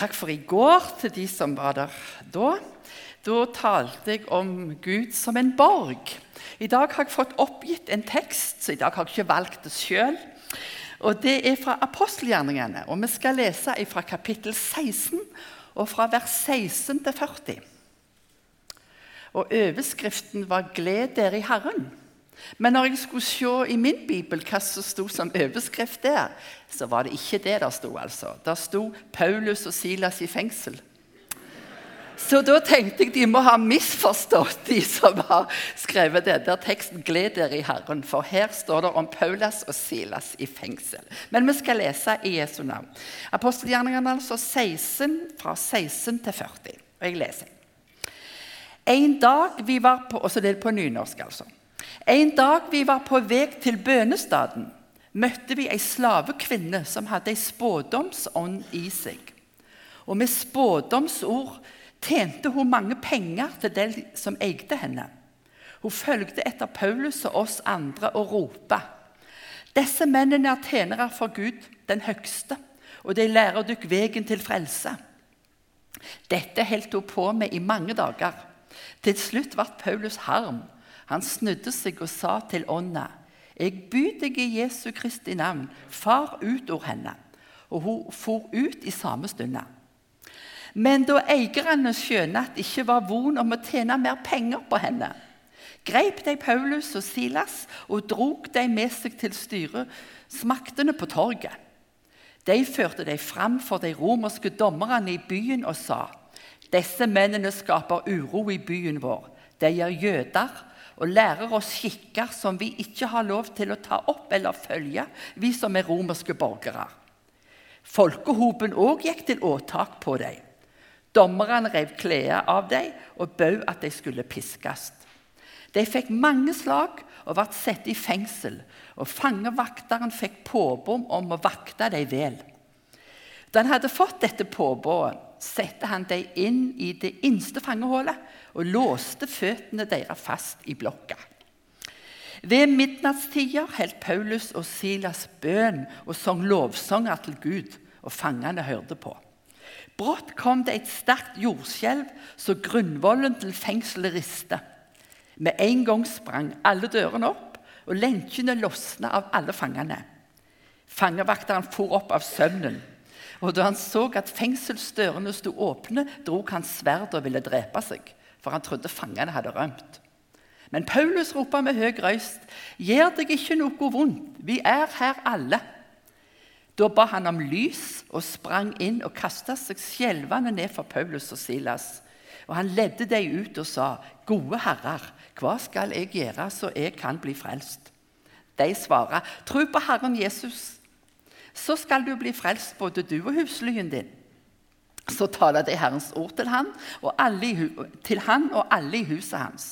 Takk for i går til de som var der da. Da talte jeg om Gud som en borg. I dag har jeg fått oppgitt en tekst, så i dag har jeg ikke valgt det sjøl. Og Det er fra apostelgjerningene. og Vi skal lese fra kapittel 16 og fra vers 16 til 40. Og Overskriften var 'Gled dere i Herren'. Men når jeg skulle se i min bibel hva som sto som overskrift der, så var det ikke det der sto. altså. Der sto 'Paulus og Silas i fengsel'. Så da tenkte jeg de må ha misforstått, de som har skrevet det der teksten 'Gled dere i Herren', for her står det om Paulus og Silas i fengsel. Men vi skal lese i Jesu navn. Apostelgjerningene altså 16, fra 16 til 40. Og jeg leser. En dag vi var på, Og så det er på nynorsk, altså. En dag vi var på vei til bønestaden, møtte vi ei slavekvinne som hadde ei spådomsånd i seg. Og med spådomsord tjente hun mange penger til de som eide henne. Hun fulgte etter Paulus og oss andre og ropte. Disse mennene er tjenere for Gud, den høgste, og de lærer dere veien til frelse. Dette holdt hun på med i mange dager. Til slutt ble Paulus harm han snudde seg og sa til ånda, 'Jeg byr deg i Jesu Kristi navn, far ut over henne.' Og hun for ut i samme stund. Men da eierne skjønte at det ikke var von om å tjene mer penger på henne, greip de Paulus og Silas og drog de med seg til styresmaktene på torget. De førte dem fram for de romerske dommerne i byen og sa.: Disse mennene skaper uro i byen vår. De er jøder og lærer oss skikker som vi ikke har lov til å ta opp eller følge, vi som er romerske borgere. Folkehopen òg gikk til åtak på dem. Dommerne rev klærne av dem og bød at de skulle piskes. De fikk mange slag og ble satt i fengsel, og fangevakteren fikk påbud om å vakte dem vel. Da han hadde fått dette påbudet, satte han dem inn i det innste fangehullet og låste føttene deres fast i blokka. Ved midnattstider holdt Paulus og Silas bønn og sang lovsanger til Gud, og fangene hørte på. Brått kom det et sterkt jordskjelv, så grunnvollen til fengselet riste. Med en gang sprang alle dørene opp, og lenkene losna av alle fangene. Fangevakteren for opp av søvnen. Og da han så at fengselsdørene sto åpne, drog han sverd og ville drepe seg for han trodde fangene hadde rømt. Men Paulus ropa med høy røyst, 'Gjør deg ikke noe vondt, vi er her alle.' Da ba han om lys og sprang inn og kasta seg skjelvende ned for Paulus og Silas. Og Han ledde dem ut og sa, 'Gode herrer, hva skal jeg gjøre så jeg kan bli frelst?' De svarer, 'Tro på Herren Jesus, så skal du bli frelst, både du og huslyen din.' Så taler de Herrens ord til han, alle, til han og alle i huset hans.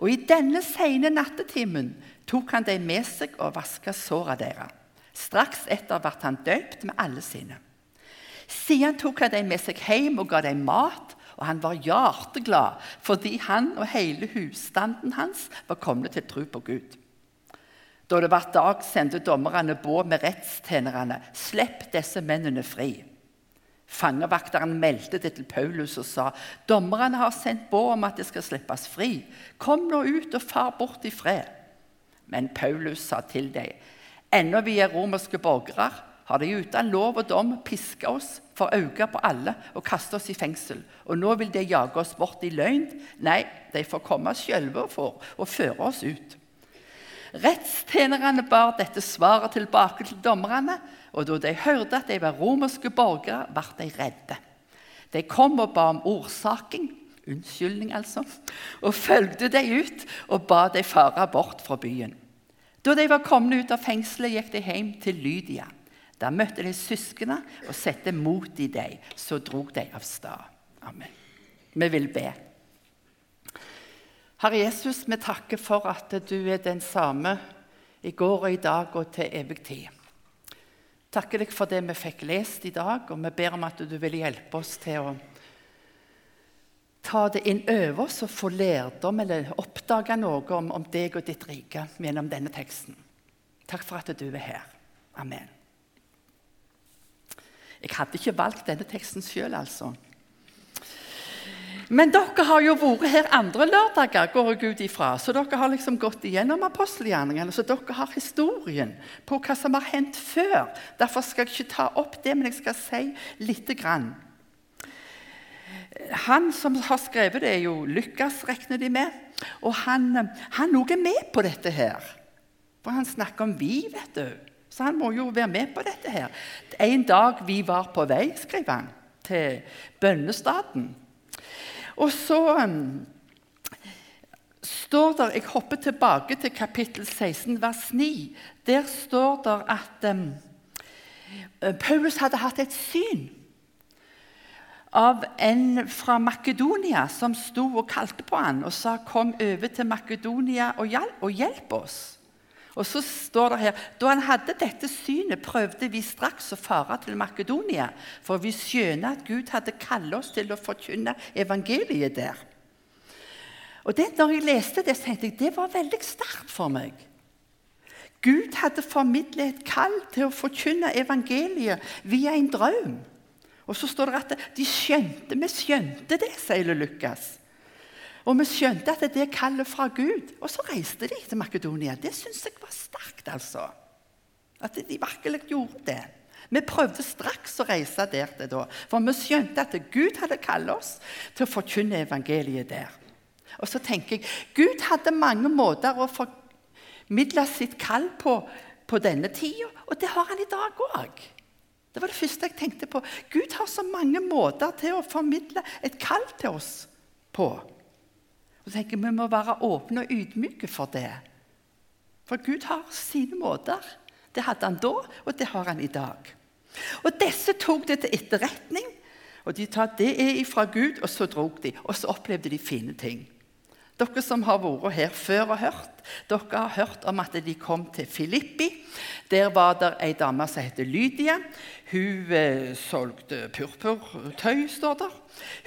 Og i denne sene nattetimen tok han dem med seg og vaska såra deres. Straks etter ble han døpt med alle sine. Siden tok han dem med seg hjem og ga dem mat, og han var hjerteglad fordi han og hele husstanden hans var kommet til tro på Gud. Da det ble dag, sendte dommerne båd med rettstjenerne. Slipp disse mennene fri. Fangevakteren meldte det til Paulus og sa dommerne har sendt båd om at det skal slippes fri. Kom nå ut og far bort i fred. Men Paulus sa til dem, ennå vi er romerske borgere, har de uten lov og dom piska oss for øye på alle og kaste oss i fengsel. Og nå vil de jage oss bort i løgn. Nei, de får komme sjølve for å føre oss ut. Rettstjenerne bar dette svaret tilbake til dommerne, og da de hørte at de var romerske borgere, ble de redde. De kom og ba om ordsaking, unnskyldning altså, og følgde de ut og ba de fare bort fra byen. Da de var kommet ut av fengselet, gikk de hjem til Lydia. Der møtte de søsknene og satte mot i dem. Så drog de av sted. Amen. Vi vil be. Herre Jesus, vi takker for at du er den samme i går og i dag og til evig tid takker deg for det vi fikk lest i dag, og vi ber om at du vil hjelpe oss til å ta det inn over oss og få lærdom eller oppdage noe om, om deg og ditt rike gjennom denne teksten. Takk for at du er her. Amen. Jeg hadde ikke valgt denne teksten sjøl, altså. Men dere har jo vært her andre lørdager, går jeg ut ifra. Så dere har liksom gått igjennom apostelgjerningene. Så dere har historien på hva som har hendt før. Derfor skal jeg ikke ta opp det, men jeg skal si lite grann. Han som har skrevet det, er jo Lukas, regner de med. Og han, også er med på dette her. For han snakker om vi, vet du. Så han må jo være med på dette her. En dag vi var på vei, skriver han, til bønnestaden. Og så um, står det Jeg hopper tilbake til kapittel 16, vers 9. Der står det at um, Paulus hadde hatt et syn av en fra Makedonia som sto og kalte på han og sa 'Kom over til Makedonia og hjelp oss'. Og så står det her Da han hadde dette synet, prøvde vi straks å fare til Makedonia, for vi skjønner at Gud hadde kallet oss til å forkynne evangeliet der. Og det, når jeg leste det, tenkte jeg det var veldig sterkt for meg. Gud hadde formidlet et kall til å forkynne evangeliet via en drøm. Og så står det at de skjønte, vi skjønte det, sier Lukas. Og vi skjønte at det er kallet fra Gud. Og så reiste de til Makedonia. Det syns jeg var sterkt, altså. At de virkelig gjorde det. Vi prøvde straks å reise der til da, for vi skjønte at Gud hadde kalt oss til å forkynne evangeliet der. Og så tenker jeg, Gud hadde mange måter å formidle sitt kall på på denne tida, og det har han i dag òg. Det var det første jeg tenkte på. Gud har så mange måter til å formidle et kall til oss på. Og tenker Vi må være åpne og ydmyke for det. For Gud har sine måter. Det hadde han da, og det har han i dag. Og Disse tok det til etterretning. og De tar det er fra Gud, og så drog de. Og så opplevde de fine ting. Dere som har vært her før og hørt, dere har hørt om at de kom til Filippi. Der var det ei dame som heter Lydia. Hun eh, solgte purpurtøy, står der.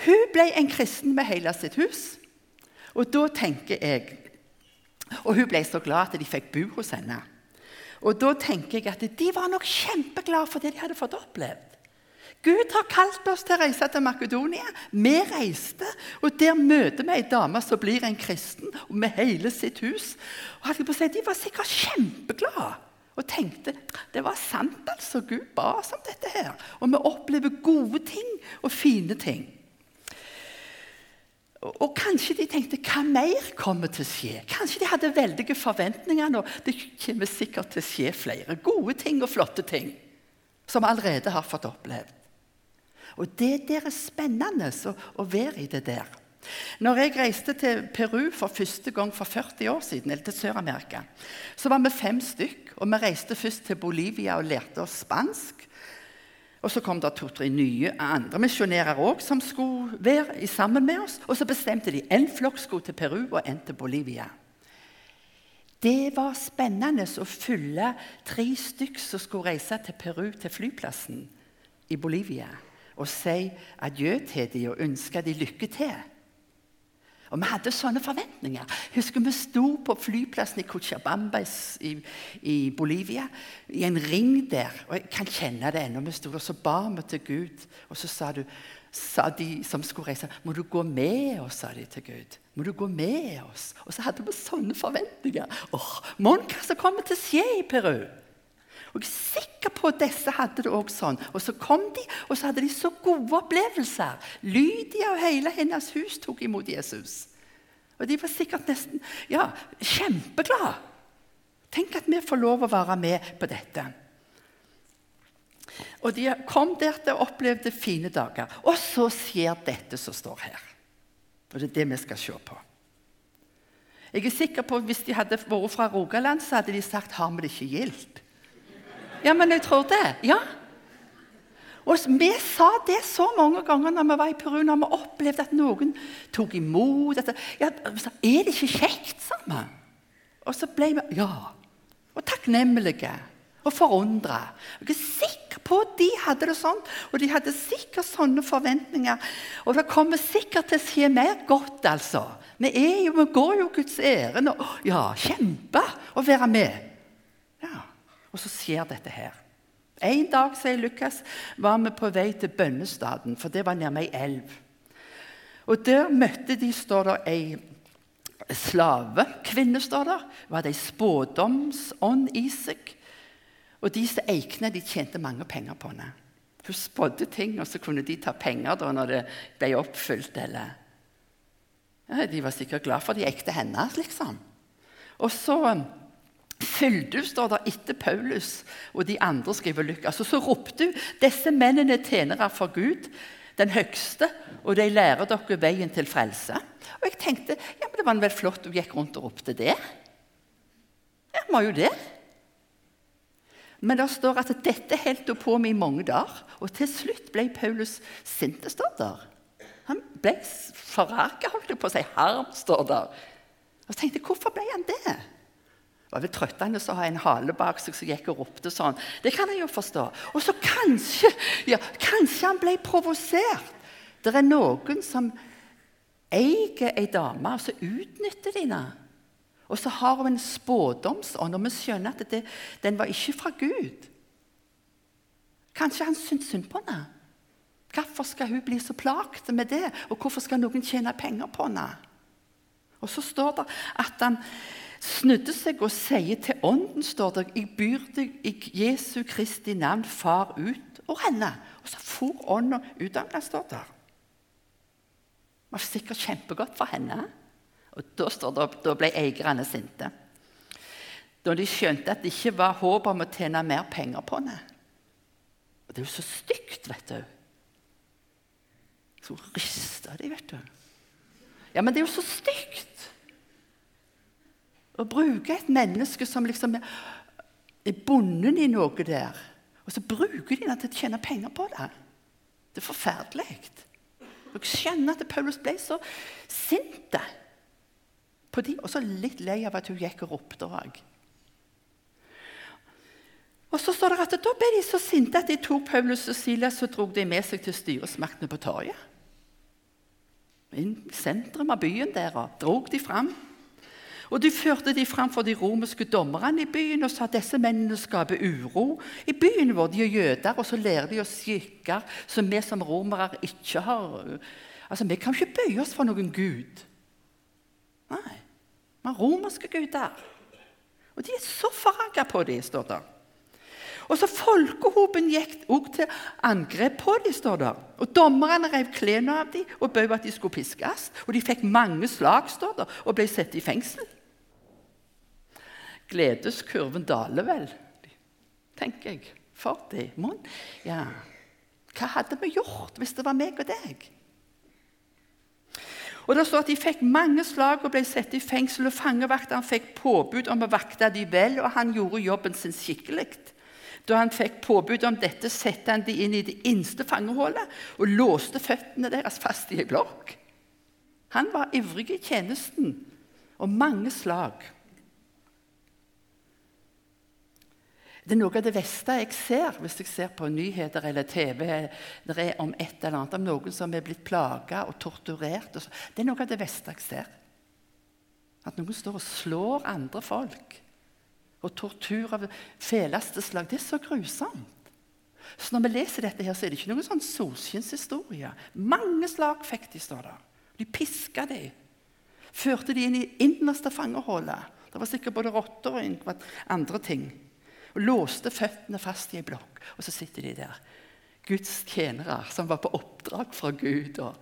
Hun ble en kristen med hele sitt hus. Og da tenker jeg Og hun ble så glad at de fikk bo hos henne. Og da tenker jeg at de var nok kjempeglade for det de hadde fått opplevd. Gud har kalt oss til å reise til Makedonia. Vi reiste, og der møter vi ei dame som blir en kristen, med hele sitt hus. Og De var sikkert kjempeglade og tenkte det var sant, altså. Gud ba oss om dette her. Og vi opplever gode ting og fine ting. Og kanskje de tenkte hva mer kommer til å skje? Kanskje de hadde veldige forventninger nå. Det kommer sikkert til å skje flere gode ting og flotte ting som vi allerede har fått opplevd. Og det der er spennende å, være i det der. Når jeg reiste til Peru for første gang for 40 år siden, eller til Sør-Amerika, så var vi fem stykk. Og vi reiste først til Bolivia og lærte oss spansk. Og så kom det to-tre nye andre misjonærer òg som skulle være sammen med oss. Og så bestemte de en flokk skulle til Peru og en til Bolivia. Det var spennende å følge tre stykk som skulle reise til Peru, til flyplassen i Bolivia, og si adjø til dem og ønske dem lykke til. Og vi hadde sånne forventninger. Husker Vi sto på flyplassen i Cochabamba i, i, Bolivia, i en ring der. og Jeg kan kjenne det ennå. Vi sto og så ba vi til Gud. Og så sa, du, sa de som skulle reise, 'Må du gå med oss', sa de til Gud. Må du gå med oss? Og så hadde vi sånne forventninger. Åh, Mon hva som kommer til å skje i Peru? Og jeg er sikker på at disse hadde det også sånn. Og så kom de, og så hadde de så gode opplevelser. Lydia og hele hennes hus tok imot Jesus. Og de var sikkert nesten ja, kjempeglade. Tenk at vi får lov å være med på dette. Og De kom der til og opplevde fine dager. Og så skjer dette som står her. Og Det er det vi skal se på. Jeg er sikker på at Hvis de hadde vært fra Rogaland, så hadde de sagt 'har vi det ikke gildt'? Ja, men jeg tror det. Ja. Og Vi sa det så mange ganger når vi var i Peru, når vi opplevde at noen tok imot. At, ja, er det ikke kjekt, sa vi. Og så ble vi ja, og takknemlige og forundra. Jeg er sikker på at de hadde det sånn, og de hadde sikkert sånne forventninger. Og det kommer sikkert til å skje mer godt, altså. Vi, jo, vi går jo Guds ærend. Ja, kjempe å være med. Ja, Og så skjer dette her. En dag sier Lukas, var vi på vei til bønnestaden, for det var nærme ei elv. Og Der møtte de står det, ei slavekvinne. står der. Var det ei spådomsånd i seg? Og disse eikene de tjente mange penger på henne. Hun spådde ting, og så kunne de ta penger da når det ble oppfylt. eller... Ja, de var sikkert glad for de ekte hennes, liksom. Og så hun, står der, etter Paulus og de andre skriver Lukas. Altså, så ropte hun disse mennene tjenere for Gud, den høgste, og de lærer dere veien til frelse. Og jeg tenkte ja, men det var vel flott hun gikk rundt og ropte det. Ja, var jo det. Men det står at dette holdt hun på med i mange dager. Og til slutt ble Paulus sint, står der. Han ble forraka, holdt jeg på å si. Harm, står der. Og så tenkte jeg, hvorfor ble han det? Var vel trøttende å ha en hale bak seg som gikk og ropte sånn. Det kan jeg jo forstå. Og så kanskje, ja, kanskje han ble provosert. Det er noen som eier ei dame, og så utnytter de henne. Og så har hun en spådomsånd, og vi skjønner at det, den var ikke fra Gud. Kanskje han syntes synd på henne. Hvorfor skal hun bli så plaget med det? Og hvorfor skal noen tjene penger på henne? Og så står det at han snudde seg og sier til ånden står det, Jeg byr deg i Jesu Kristi navn, far ut og henne. Og så for ånda ut av henne, står det. Det var sikkert kjempegodt for henne. Og Da, det, da ble eierne sinte. Da de skjønte at det ikke var håp om å tjene mer penger på henne. Og det er jo så stygt, vet du. Så rista de, vet du. Ja, men det er jo så stygt å bruke et menneske som liksom er bundet i noe der, og så bruker de det til å tjene penger på det. Det er forferdelig. Dere skjønner at Paulus ble så sint på de, og så litt lei av at hun gikk og ropte òg. Og så står det at Da ble de så sinte at de tok Paulus og Silas og dro de med seg til styresmaktene på torget. Inn i sentrum av byen der og drog de fram. Og De førte de fram for de romerske dommerne i byen og sa at disse mennene skaper uro i byen vår. De er jøder, og så lærer de oss skikker som vi som romere ikke har. Altså, Vi kan ikke bøye oss for noen gud. Nei. Vi har romerske guder. Og de er så forarga på dem, står det. Og så Folkehopen gikk også til angrep på dem, står det. Og Dommerne rev klærne av dem og bød at de skulle piskes. Og de fikk mange slag, står det, og ble satt i fengsel. Gledeskurven daler vel, tenker jeg. For det. Ja. Hva hadde vi gjort hvis det var meg og deg? Og det står at De fikk mange slag og ble satt i fengsel. og Fangevakteren fikk påbud om å vakte de vel, og han gjorde jobben sin skikkelig. Da han fikk påbud om dette, satte han de inn i det innste fangehullet og låste føttene deres fast i ei blokk. Han var ivrig i tjenesten og mange slag. Det er noe av det beste jeg ser hvis jeg ser på nyheter eller TV. Det er om et eller annet, om noen som er blitt plaga og torturert. Og det er noe av det beste jeg ser. At noen står og slår andre folk. Og tortur av feleste slag. Det er så grusomt. Så når vi leser dette, her, så er det ikke noen sånn solskinnshistorie. Mange slag fikk de, står der. De piska de. Førte de inn i innerste fangehullet. Det var sikkert både rotter og andre ting og låste føttene fast i ei blokk. Og så sitter de der. Guds tjenere som var på oppdrag fra Gud og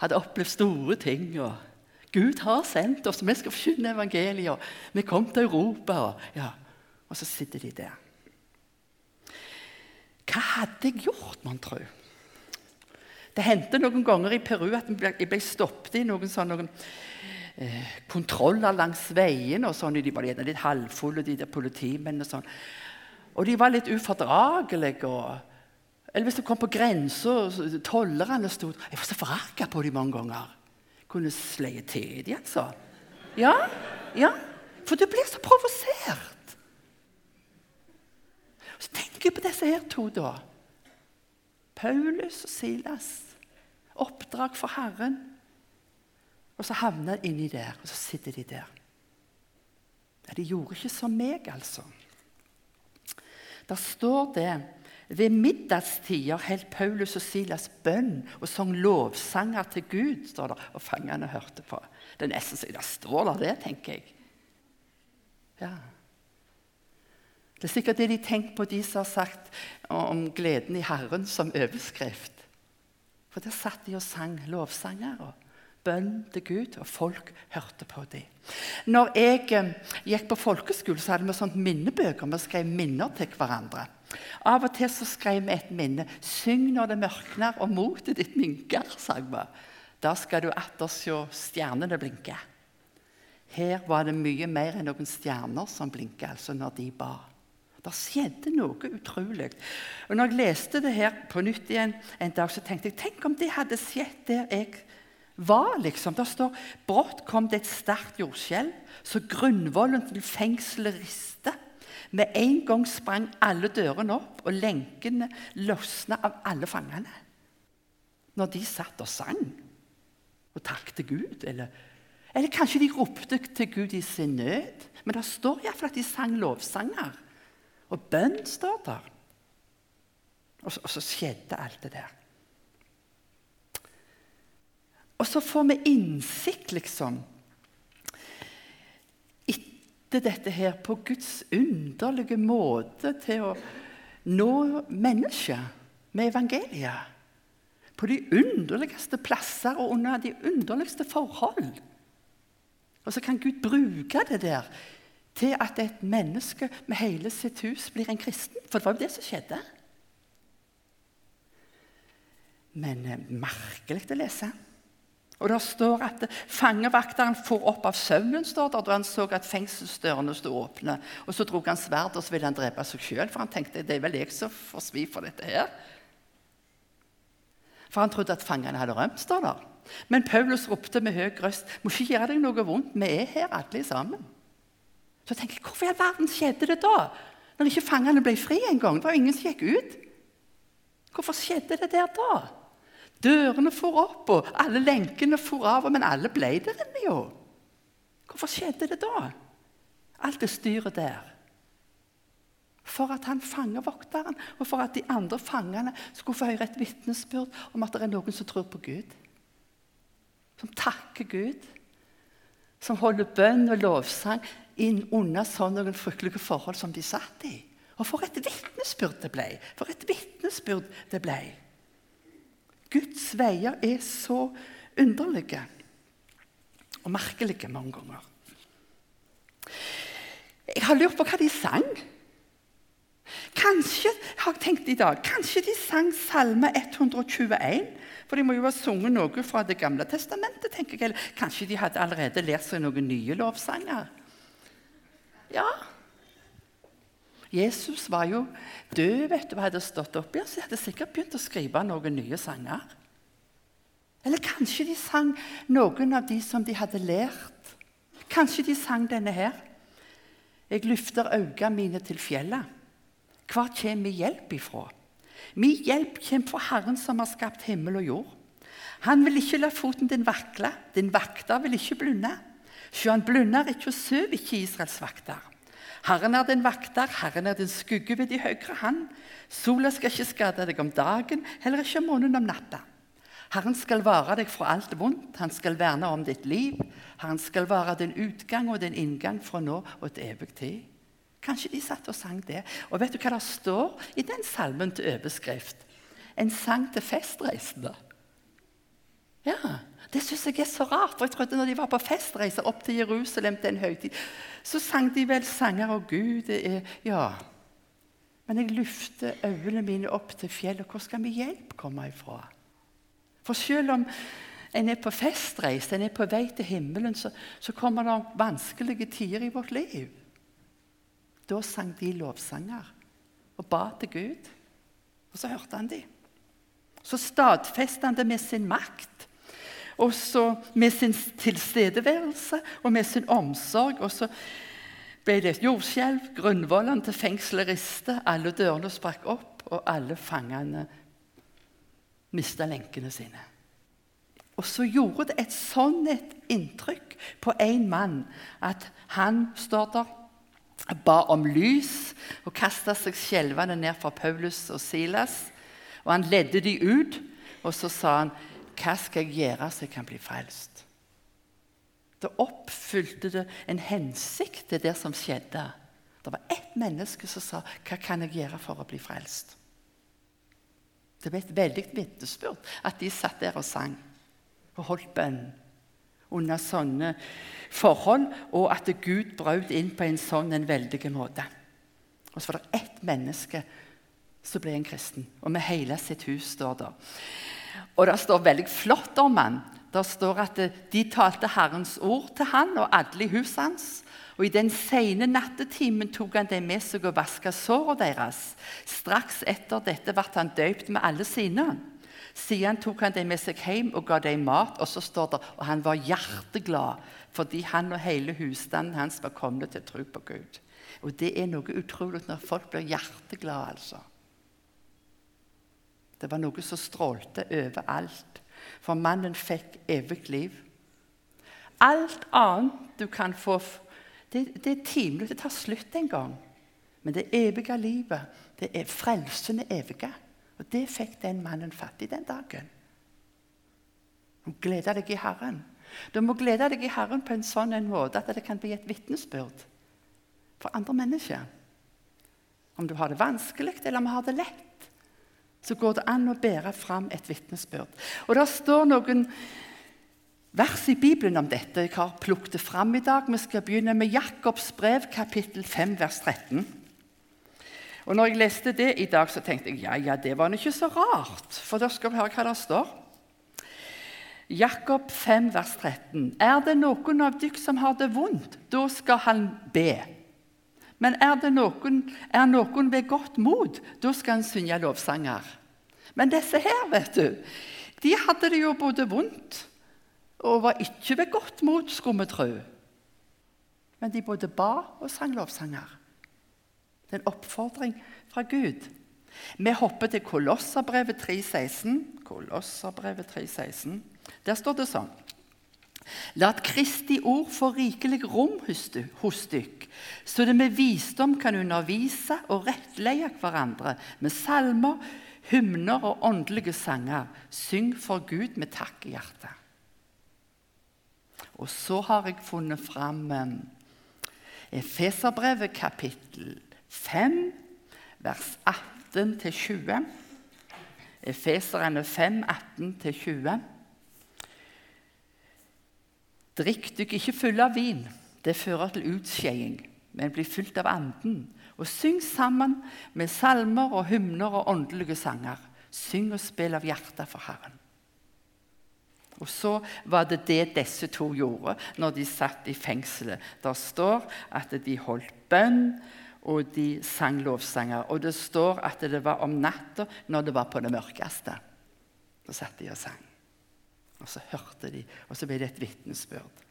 hadde opplevd store ting. og Gud har sendt oss, vi skal forkynne evangeliet. Vi kom til Europa. Og, ja. og så sitter de der. Hva hadde jeg gjort, mon tro? Det hendte noen ganger i Peru at jeg ble stoppet i noen sånne noen, eh, kontroller langs veien. og sånn, De var gjerne litt halvfulle, de der politimennene. Og sånn. Og de var litt ufordragelige. Og, eller hvis du kom på grensa, tollerne sto Jeg var så forarga på dem mange ganger. Kunne sleie til dem, altså. Ja, ja. For du blir så provosert. Så tenker jeg på disse her to, da. Paulus og Silas. Oppdrag for Herren. Og så havner de inni der, og så sitter de der. Ja, de gjorde ikke som meg, altså. Der står det Ved middagstider holdt Paulus og Silas bønn og sang lovsanger til Gud, står det, og fangene hørte på. Det er nesten så det står der, det, tenker jeg. Ja. Det er sikkert det de tenker på, de som har sagt om gleden i Herren som overskrift. For der satt de og sang lovsanger og bønn til Gud, og folk hørte på dem. Når jeg eh, gikk på folkeskole, så hadde vi sånt minnebøker. Vi skrev minner til hverandre. Av og til så skrev vi et minne. 'Syng når det mørkner, og motet ditt minker', sang vi. Da skal du atter se stjernene blinke. Her var det mye mer enn noen stjerner som blinka, altså når de ba. Det skjedde noe utrolig. Og når jeg leste det her på nytt igjen en dag, så tenkte jeg tenk om det hadde skjedd der jeg var. liksom. Det står brått kom det et sterkt jordskjelv, så grunnvollen til fengselet riste. Med en gang sprang alle dørene opp, og lenkene løsna av alle fangene. Når de satt og sang og takket Gud. Eller, eller kanskje de ropte til Gud i sin nød. Men det står iallfall at de sang lovsanger. Og bønn står der. Og så, og så skjedde alt det der. Og så får vi innsikt, liksom, etter dette her, på Guds underlige måte til å nå mennesket med evangeliet på de underligste plasser og under de underligste forhold. Og så kan Gud bruke det der til at et menneske med hele sitt hus blir en kristen. For det var jo det som skjedde. Men eh, merkelig å lese. Og det står at Fangevakteren for opp av søvnen står der, da han så at fengselsdørene sto åpne. Og Så dro han sverd og så ville han drepe seg sjøl, for han tenkte det er vel jeg som får svi for dette. her. For han trodde at fangene hadde rømt. står der. Men Paulus ropte med høy røst må ikke gjøre deg noe vondt, vi er her alle sammen. Så jeg tenkte hvorfor i all verden skjedde det da? Når ikke fangene ble fri engang. Det var jo ingen som gikk ut. Hvorfor skjedde det der da? Dørene for opp, og alle lenkene for av, men alle ble der inne, jo. Hvorfor skjedde det da? Alt det styret der for at han fangevokteren og for at de andre fangene skulle få høre et vitnesbyrd om at det er noen som tror på Gud. Som takker Gud. Som holder bønn og lovsang inn under sånne fryktelige forhold som de satt i. Og for et vitnesbyrd det ble! For et vitnesbyrd det ble! Guds veier er så underlige og merkelige mange ganger. Jeg har lurt på hva de sang. Kanskje har jeg tenkt i dag, kanskje de sang Salme 121. For de må jo ha sunget noe fra Det gamle testamentet. tenker jeg. Kanskje de hadde allerede lært seg noen nye lovsanger. Ja. Jesus var jo død vet du, og hadde stått opp igjen, så de hadde sikkert begynt å skrive noen nye sanger. Eller kanskje de sang noen av de som de hadde lært. Kanskje de sang denne her. Jeg løfter øynene mine til fjellet. Hva kommer min hjelp ifra? Min hjelp kommer fra Herren som har skapt himmel og jord. Han vil ikke la foten din vakle, din vakter vil ikke blunde. Sjå, han blunder ikke og sover ikke Israels vakter. Herren er din vakter, Herren er din skugge ved din høyre hand. Sola skal ikke skade deg om dagen, heller ikke månen om natta. Herren skal vare deg fra alt vondt, han skal verne om ditt liv. Herren skal vare din utgang og din inngang fra nå og til evig tid. Kanskje de satt og sang det. Og vet du hva det står i den salmen til overskrift? En sang til festreisende. Ja, Det syns jeg er så rart. for jeg trodde Når de var på festreise opp til Jerusalem til en høytid, så sang de vel sanger og Gud er, Ja. Men jeg løfter øynene mine opp til fjellet. Hvor skal min hjelp komme ifra? For selv om en er på festreise, en er på vei til himmelen, så, så kommer det vanskelige tider i vårt liv. Da sang de lovsanger og ba til Gud. Og så hørte han dem. Så stadfestet han det med sin makt, og så med sin tilstedeværelse og med sin omsorg. Og så ble det et jordskjelv, grunnvollene til fengselet riste, alle dørene sprakk opp, og alle fangene mista lenkene sine. Og så gjorde det et sånn et inntrykk på en mann at han står der ba om lys og kasta seg skjelvende ned fra Paulus og Silas. Og han ledde de ut, og så sa han, 'Hva skal jeg gjøre så jeg kan bli frelst?' Da oppfylte det en hensikt til det som skjedde. Det var ett menneske som sa, 'Hva kan jeg gjøre for å bli frelst?' Det ble et veldig vitnesbyrd at de satt der og sang og holdt bønn under sånne forhold, og at Gud brøt inn på en sånn en veldig måte. Og så var det ett menneske som ble en kristen, og med hele sitt hus står der. Og det står veldig flott om han. Det står at de talte Herrens ord til han og alle i huset hans. Og I den sene nattetimen tok han dem med seg og vasket sårene deres. Straks etter dette ble han døypt med alle sine. Siden tok han dem med seg hjem og ga dem mat. Og så står det og han var hjerteglad fordi han og hele husstanden hans var kommet til tro på Gud. Og det er noe utrolig når folk blir hjerteglade, altså. Det var noe som strålte overalt. For mannen fikk evig liv. Alt annet du kan få Det, det er timelig. Det tar slutt en gang. Men det evige livet, det er frelsende evige. Og det fikk den mannen fatt i den dagen. Du gleder deg i Herren. Du må glede deg i Herren på en sånn en måte at det kan bli et vitnesbyrd for andre mennesker. Om du har det vanskelig eller om du har det lett så går det an å bære fram et vitnesbyrd. Og Det står noen vers i Bibelen om dette. Jeg har plukket det fram i dag. Vi skal begynne med Jakobs brev, kapittel 5, vers 13. Og når jeg leste det i dag, så tenkte jeg ja, ja, det var ikke så rart. For da skal vi høre hva det står. Jakob 5, vers 13. Er det noen av dere som har det vondt, da skal han be. Men er, det noen, er noen ved godt mot, da skal han synge lovsanger. Men disse her, vet du, de hadde det jo både vondt og var ikke ved godt mot, skulle vi tro. Men de både ba og sang lovsanger. Det er en oppfordring fra Gud. Vi hopper til Kolosserbrevet 3,16. Kolosserbrevet 3,16. Der står det sånn La Kristi ord få rikelig rom hos dykk, så det med visdom kan undervise og rettleie hverandre med salmer, hymner og åndelige sanger. Syng for Gud med takk i hjertet. Og så har jeg funnet fram um, Efeserbrevet kapittel 5, vers 18-20. Efeserne 5, 18-20. Drikk dykk ikke fulle av vin. Det fører til utskeiing, men bli fylt av Anden. Og syng sammen med salmer og hymner og åndelige sanger. Syng og spill av hjertet for Herren. Og så var det det disse to gjorde når de satt i fengselet. Der står at de holdt bønn, og de sang lovsanger. Og det står at det var om natta, når det var på det mørkeste. Da satt de og sang. Og så hørte de, og så ble det et vitnesbyrd.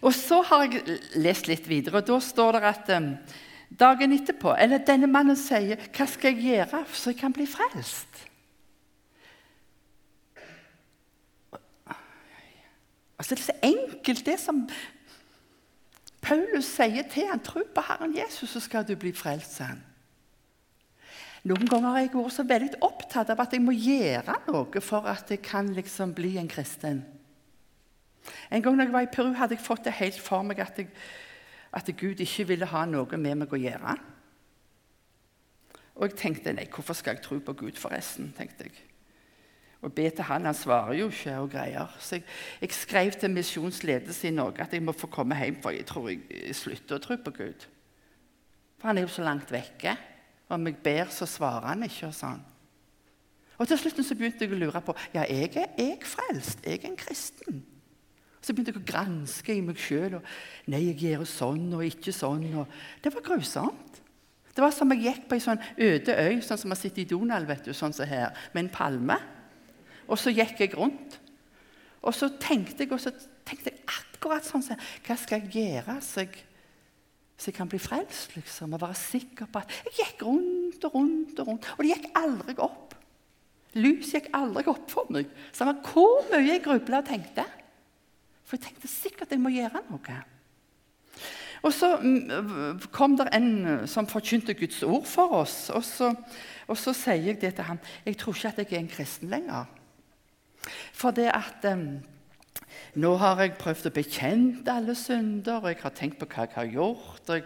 Og så har jeg lest litt videre, og da står det at um, dagen etterpå Eller denne mannen sier, 'Hva skal jeg gjøre så jeg kan bli frelst?' Altså, det er så enkelt, det som Paulus sier til han, 'Tro på Herren Jesus, så skal du bli frelst', sa han. Noen ganger har jeg vært så veldig opptatt av at jeg må gjøre noe for at jeg kan liksom bli en kristen. En gang da jeg var i Peru, hadde jeg fått det helt for meg at, jeg, at Gud ikke ville ha noe med meg å gjøre. Og jeg tenkte nei, hvorfor skal jeg tro på Gud, forresten? tenkte jeg. Og be til han, han svarer jo ikke og greier. Så jeg, jeg skrev til misjonsledelse i Norge at jeg må få komme hjem, for jeg tror jeg slutter å tro på Gud. For han er jo så langt vekke. Om jeg ber, så svarer han ikke. Og sånn. Og Til slutt så begynte jeg å lure på ja, jeg er jeg frelst. Jeg er en kristen. Så begynte jeg å granske i meg sjøl. Nei, jeg gjør sånn og ikke sånn. Og det var grusomt. Det var som jeg gikk på ei sånn øde øy, sånn som man sitter i Donald, vet du, sånn som her, med en palme. Og så gikk jeg rundt. Og så tenkte jeg, og så tenkte jeg akkurat sånn Hva skal jeg gjøre? Så jeg så jeg kan bli frelst liksom, og være sikker på at jeg gikk rundt og rundt. Og rundt, og det gikk aldri opp. Lys gikk aldri opp for meg. Samme hvor mye jeg grubla og tenkte. For jeg tenkte sikkert jeg må gjøre noe. Og så mm, kom det en som forkynte Guds ord for oss. Og så, og så sier jeg det til ham. Jeg tror ikke at jeg er en kristen lenger. For det at um, nå har jeg prøvd å bekjenne alle synder, og jeg har tenkt på hva jeg har gjort. og Jeg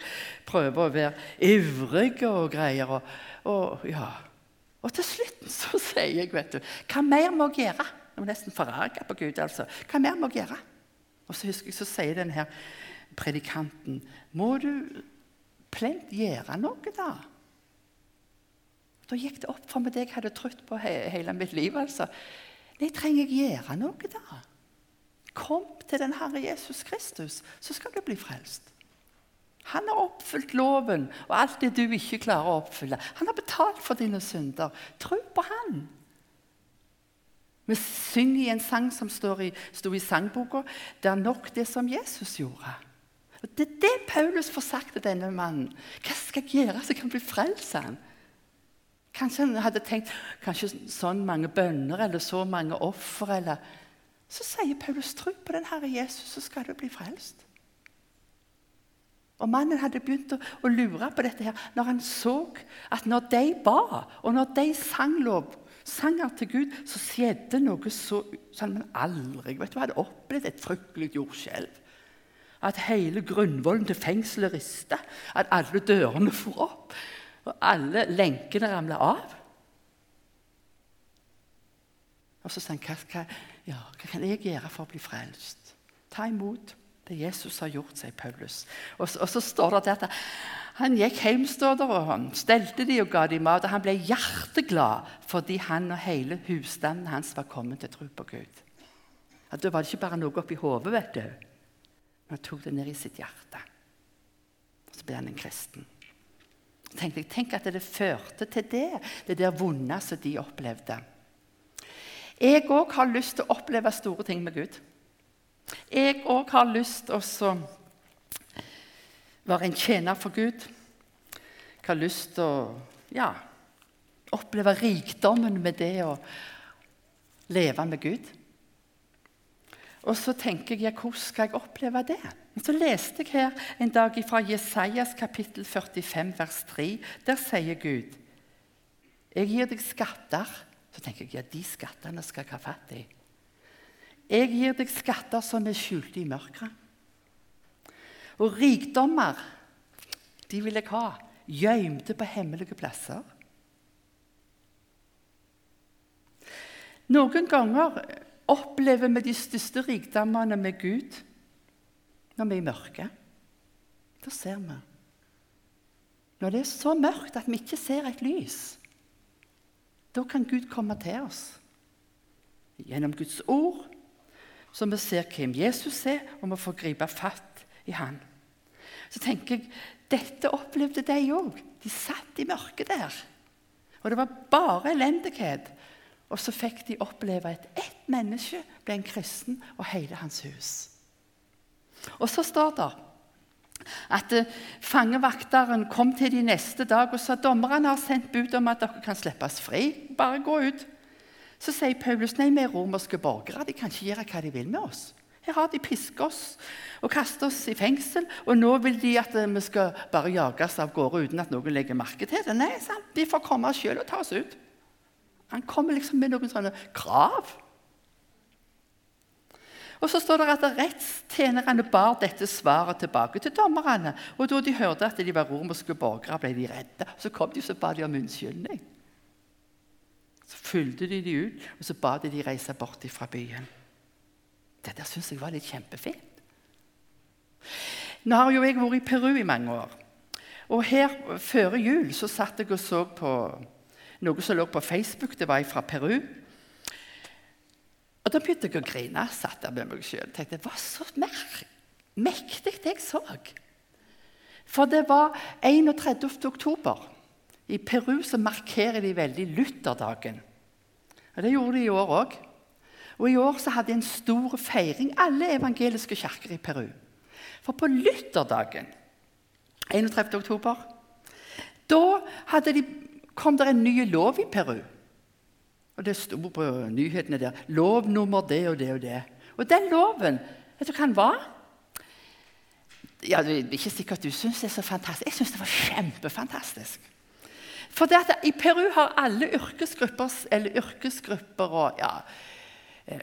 prøver å være ivrig og greier. Og, og, ja. og til slutt så sier jeg, vet du Hva mer må jeg gjøre? Jeg må nesten forarga på Gud. altså. Hva mer må jeg gjøre? Og så husker jeg så sier denne predikanten Må du plent gjøre noe, da? Da gikk det opp for meg det jeg hadde trodd på he hele mitt liv. altså. Nei, trenger jeg gjøre noe, da? Kom til den Herre Jesus Kristus, så skal du bli frelst. Han har oppfylt loven og alt det du ikke klarer å oppfylle. Han har betalt for dine synder. Tro på Han. Vi synger i en sang som sto i, i sangboka 'Det er nok det som Jesus gjorde'. Og Det er det Paulus får sagt til denne mannen. Hva skal jeg gjøre så jeg kan bli frelst? Kanskje han hadde tenkt kanskje sånn mange bønner eller så mange offer. Så sier Paulus tro på den Herre Jesus, så skal du bli frelst. Og Mannen hadde begynt å, å, lure på dette her når han så at når de ba, og når de sang lov, sanger til Gud, så skjedde noe så som han aldri vet du, hadde opplevd et fryktelig jordskjelv. At hele grunnvollen til fengselet rista, at alle dørene for opp, og alle lenkene ramla av. Og så sa han hva, ja, hva kan jeg gjøre for å bli frelst? Ta imot det Jesus har gjort, sier Paulus. Og, og så står det at han gikk hjem og han stelte de og ga de mat. og Han ble hjerteglad fordi han og hele husstanden hans var kommet til tro på Gud. At da var det ikke bare noe oppi hodet, vet du. Men han tok det ned i sitt hjerte. Og så ble han en kristen. Tenk, tenk at det førte til det, det der vonde som de opplevde. Jeg òg har lyst til å oppleve store ting med Gud. Jeg òg har lyst til å være en tjener for Gud. Jeg har lyst til å ja, oppleve rikdommen med det å leve med Gud. Og så tenker jeg hvordan skal jeg oppleve det? Men så leste jeg her en dag fra Jesajas kapittel 45, vers 3. Der sier Gud Jeg gir deg skatter. Så tenker jeg ja, de skattene skal jeg ha fatt i. Jeg gir deg skatter som er skjulte i mørket. Og rikdommer, de vil jeg ha, gjemte på hemmelige plasser. Noen ganger opplever vi de største rikdommene med Gud når vi er i mørket. Da ser vi. Når det er så mørkt at vi ikke ser et lys, da kan Gud komme til oss. Gjennom Guds ord, så vi ser hvem Jesus er, og vi får gripe fatt i han. Så tenker jeg dette opplevde de òg. De satt i mørket der. Og det var bare elendighet. Og så fikk de oppleve at ett menneske ble en kristen, og hele hans hus. Og så står det at eh, fangevakteren kom til de neste dag og sa dommerne har sendt bud om at dere kan slippes fri. Bare gå ut. Så sier Paulus nei, vi er romerske borgere. De kan ikke gjøre hva de vil med oss. Her har de pisket oss og kastet oss i fengsel, og nå vil de at vi skal bare jages av gårde uten at noen legger merke til det. Nei, sant? de får komme sjøl og ta oss ut. Han kommer liksom med noen sånne krav. Og så står det at Rettstjenerne bar dette svaret tilbake til dommerne. Og Da de hørte at de var romerske borgere, ble de redde. Så kom de og ba de om unnskyldning. Så fulgte de de ut, og så ba de de reise bort fra byen. Det der syns jeg var litt kjempefint. Nå har jo jeg vært i Peru i mange år. Og her Før jul så satt jeg og så på noe som lå på Facebook. Det var fra Peru. Og Da begynte jeg å grine. satt der med meg sjøl. Det var så mektig det jeg så. For det var 31. oktober. I Peru så markerer de veldig Lutherdagen. Og Det gjorde de i år òg. Og I år så hadde de en stor feiring, alle evangeliske kirker i Peru. For på lutterdagen 31. oktober, da de, kom det en ny lov i Peru. Og Det sto på nyhetene der 'Lov nummer det og det og det'. Og den loven vet du hva den var? ja, Det er ikke sikkert du syns det er så fantastisk. Jeg syns det var kjempefantastisk. For det at I Peru har alle yrkesgrupper eller yrkesgrupper og ja, eh,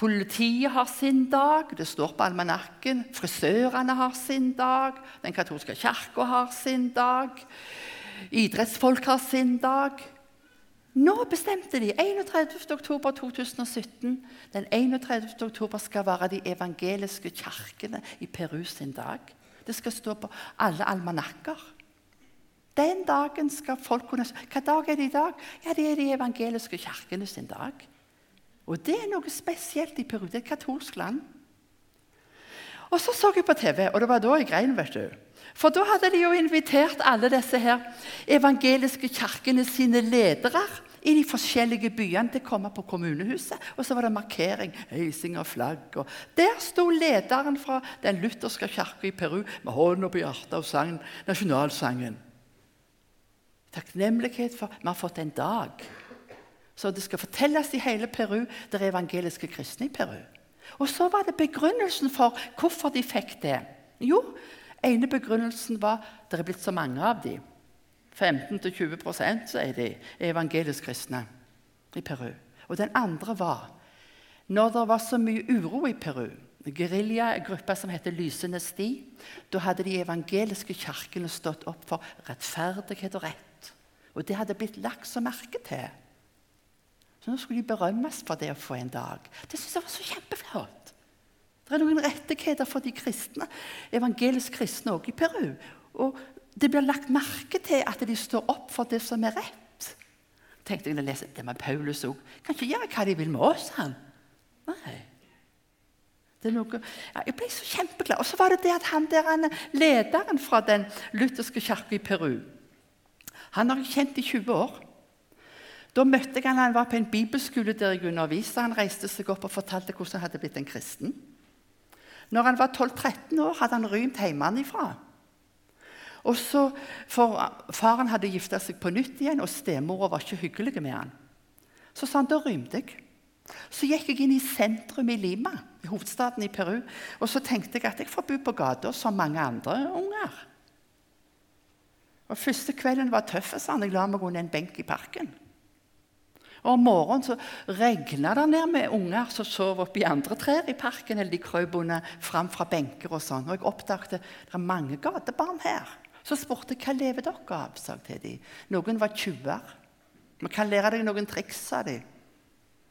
Politiet har sin dag, det står på almanakken. Frisørene har sin dag. Den katolske kirka har sin dag. Idrettsfolk har sin dag. Nå bestemte de 31.10.2017 Den 31. oktober skal være de evangeliske kirkene i Peru sin dag. Det skal stå på alle almanakker. Den dagen skal folk kunne Hva dag er det i dag? Ja, Det er de evangeliske kirkene sin dag. Og det er noe spesielt i Peru. Det er et katolsk land. Og så så jeg på TV, og det var da jeg grein. vet du. For da hadde de jo invitert alle disse her evangeliske kirkene sine ledere i de forskjellige byene til å komme på kommunehuset. Og så var det markering, heising av flagg. Og der sto lederen fra den lutherske kirka i Peru med hånda på hjertet og sang nasjonalsangen. Takknemlighet for vi har fått en dag. Så det skal fortelles i hele Peru. Det er evangeliske kristne i Peru. Og så var det begrunnelsen for hvorfor de fikk det. Jo, ene begrunnelsen var at det er blitt så mange av dem. 15-20 sier de, er evangelisk kristne i Peru. Og den andre var når det var så mye uro i Peru Geriljagruppa som heter Lysende sti. Da hadde de evangeliske kirkene stått opp for rettferdighet og rett. Og det hadde blitt lagt så merke til. Så nå skulle de berømmes for det å få en dag. Det syns jeg var så kjempeflott. Det er noen rettigheter for de kristne, evangelisk kristne også i Peru. Og det blir lagt merke til at de står opp for det som er rett. Tenkte jeg å lese det med Paulus òg. Kan ikke gjøre hva de vil med oss, han. Nei. Det er noe, ja, jeg ble så kjempeglad. Og så var det det at han der, han, lederen fra den lutherske kirka i Peru Han har jeg kjent i 20 år. Da møtte jeg han, han var på en bibelskole der jeg underviste. Han reiste seg opp og fortalte hvordan han hadde blitt en kristen. Når han var 12-13 år, hadde han rymt hjemmefra. Og så, for Faren hadde gifta seg på nytt igjen, og stemora var ikke hyggelig med han. Så sa han da rømte jeg. Så gikk jeg inn i sentrum i Lima, i hovedstaden i Peru. Og så tenkte jeg at jeg får bo på gata som mange andre unger. Og Første kvelden var tøff. Sånn. Jeg la meg under en benk i parken. Og Om morgenen så regna det ned med unger som sov oppi andre trær i parken. eller de krøp fram fra benker og sånn. Og jeg oppdaget det er mange gatebarn her. Så spurte jeg hva lever dere av. sa jeg til dem. Noen var tjuver. Vi kan lære deg noen triks, sa de.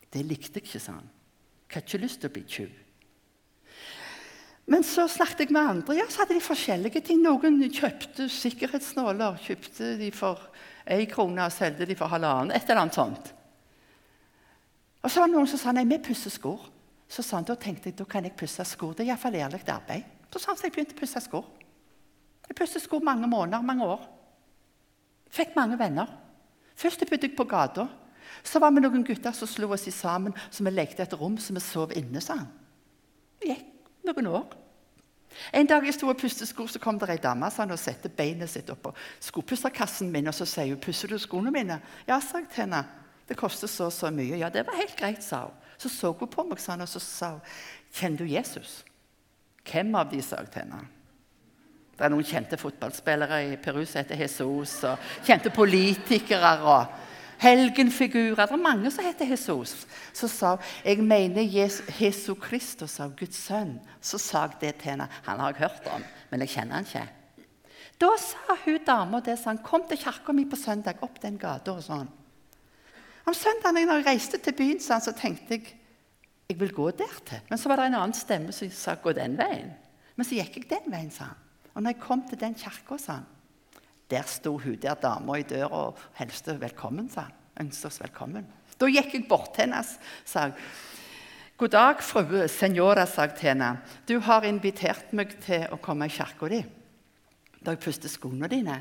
Det likte jeg ikke, sa han. Jeg har ikke lyst til å bli tjuv. Men så snakket jeg med andre. Ja, så hadde de forskjellige ting. Noen kjøpte sikkerhetsnåler. Kjøpte de for én krone og solgte de for halvannen. Et eller annet sånt. Og så var det noen som sa nei, vi pusser skor. Så sa han, da tenkte jeg da kan jeg pusse skor. Det er iallfall ærlig arbeid. Så sa han så jeg begynte å pusse skor. Jeg pusset sko mange måneder, mange år. Fikk mange venner. Først bodde jeg på gata. Så var vi noen gutter som slo oss sammen, så vi lekte et rom så vi sov inne. sa han. Det gikk noen år. En dag jeg sto og pustet sko, så kom det ei dame sa og satte beinet sitt oppå skopusserkassen min og så sier hun, 'Pusser du skoene mine?' 'Ja', sa jeg til henne. 'Det koster så og så mye.' 'Ja, det var helt greit', sa hun. Så så hun på meg, han, og så sa hun, 'Kjenner du Jesus?' 'Hvem av de', sa jeg til henne. Det er noen kjente fotballspillere i Peru som heter Jesus, og kjente politikere og helgenfigurer. Det er mange som heter Jesus. Så sa hun jeg mener Jesu Kristus av Guds sønn. Så sa jeg det til henne. Han har jeg hørt om, men jeg kjenner han ikke. Da sa hun dama det sånn, kom til kirka mi på søndag, opp den gata. og sånn. Om søndagen når jeg reiste til byen, så tenkte jeg jeg vil gå der til. Men så var det en annen stemme som sa gå den veien. Men så gikk jeg den veien, sa han. Og når jeg kom til den kirka, sa han, der sto hun der dama i døra og hilste velkommen, sa han. Ønsket oss velkommen. Da gikk jeg bort til henne sa jeg, God dag, frue senora, sa jeg til henne. Du har invitert meg til å komme i kirka di da jeg pustet skoene dine.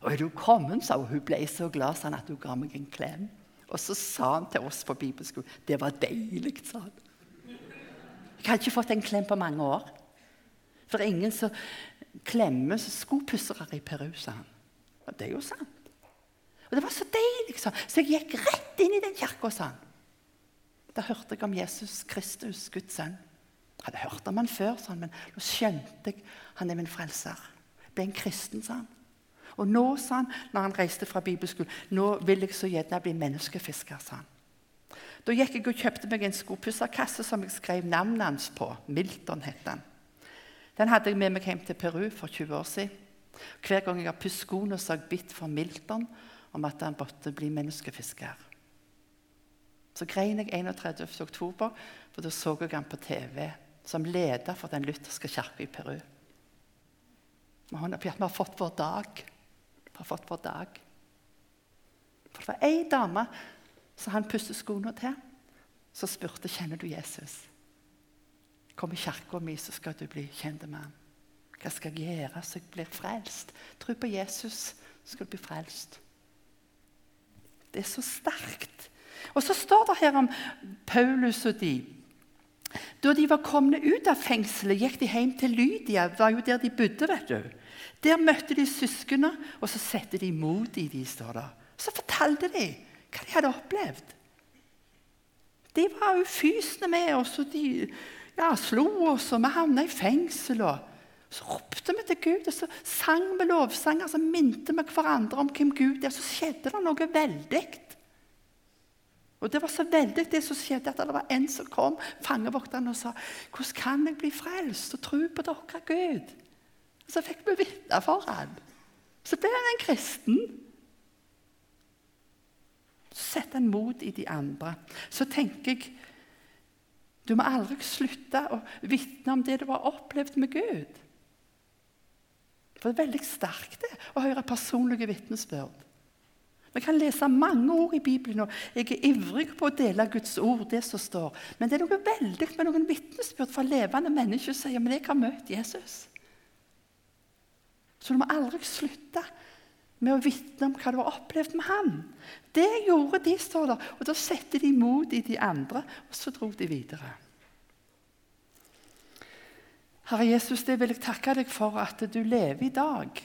Og er du kommet, sa hun. Hun ble så glad sånn at hun ga meg en klem. Og så sa han til oss på bibelskolen Det var deilig, sa han. Jeg har ikke fått en klem på mange år. For ingen som klemmer skopussere i Peru, sa han. Og det er jo sant. Og det var så deilig, sa han. Så jeg gikk rett inn i den kirka, sa han. Da hørte jeg om Jesus Kristus, Guds sønn. Jeg hadde hørt om han før, sa han, men nå skjønte jeg han er min frelser. Ble en kristen, sa han. Og nå, sa han, når han reiste fra bibelskolen, nå vil jeg så gjerne bli menneskefisker. sa han. Da gikk jeg og kjøpte meg en skopusserkasse som jeg skrev navnet hans på. Milton het den. Den hadde jeg med meg hjem til Peru for 20 år siden. Hver gang jeg har pusset skoene, så har jeg bitt for Milton om at han måtte bli menneskefisker. Så grein jeg 31. oktober, for da så jeg han på TV som leder for den lutherske kirka i Peru. Vi har fått vår dag. Har fått vår dag. For det var ei dame som han pusset skoene til, som spurte kjenner du Jesus. Kom i kirka mi, så skal du bli kjent med ham. Hva skal jeg gjøre så jeg blir frelst? Tro på Jesus, så skal du bli frelst. Det er så sterkt. Og så står det her om Paulus og de. Da de var kommet ut av fengselet, gikk de hjem til Lydia. Var jo der de bodde. vet du. Der møtte de søsknene, og så satte de imot i de, står det. Så fortalte de hva de hadde opplevd. De var ufysende med oss, og de ja, slo oss, og vi havna i fengsel. og så ropte vi til Gud, og så sang vi lovsanger. Så minte vi hverandre om hvem Gud er. Så skjedde det noe veldig. Og Det var så veldig det som skjedde, at det var en som kom, fangevokteren, og sa hvordan kan jeg bli frelst og tro på dere, Gud? Og Så fikk vi vitne for ham. Så ble han en kristen. Så setter han mot i de andre. Så tenker jeg du må aldri slutte å vitne om det du har opplevd med Gud. For det er veldig sterkt det, å høre personlige vitnesbyrd. Vi kan lese mange ord i Bibelen, og jeg er ivrig på å dele Guds ord. det som står. Men det er noe veldig med noen vitnesbyrd fra levende mennesker som sier men jeg har møtt Jesus. Så du må aldri slutte med å vitne om hva du har opplevd med ham. Det gjorde de, står der. Og da satte de mot i de andre, og så dro de videre. Herre Jesus, det vil jeg takke deg for at du lever i dag.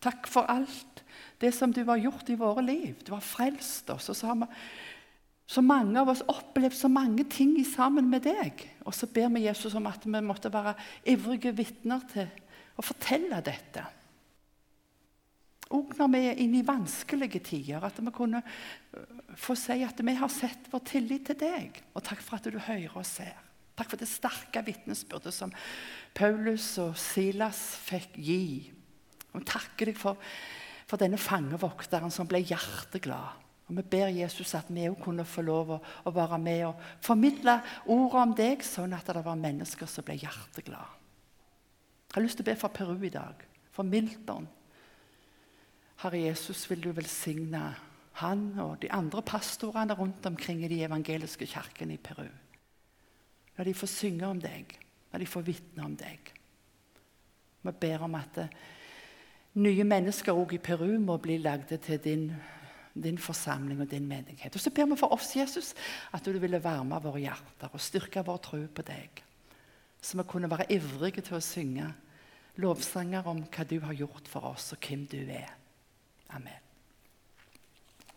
Takk for alt det som du har gjort i våre liv. Du har frelst oss. og så har vi så mange av oss opplevd så mange ting sammen med deg. Og så ber vi Jesus om at vi måtte være ivrige vitner til å fortelle dette. Og når vi er inne i vanskelige tider, at vi kunne øh, få si at vi har sett vår tillit til deg. Og takk for at du hører og ser. Takk for det sterke vitnesbyrdet som Paulus og Silas fikk gi. Og takker deg for, for denne fangevokteren som ble hjerteglad. Og Vi ber Jesus at vi òg kunne få lov å, å, være med og formidle ordet om deg, sånn at det var mennesker som ble hjerteglade. Jeg har lyst til å be for Peru i dag, for Milton. Herre Jesus, vil du velsigne han og de andre pastorene rundt omkring i de evangeliske kirkene i Peru. La de få synge om deg. La de få vitne om deg. Vi ber om at eh, nye mennesker òg i Peru må bli lagde til din, din, forsamling og din menighet. Og så ber vi for oss, Jesus, at du ville varme våre hjerter og styrke vår tro på deg. Så vi kunne være ivrige til å synge lovsanger om hva du har gjort for oss, og hvem du er. Amen.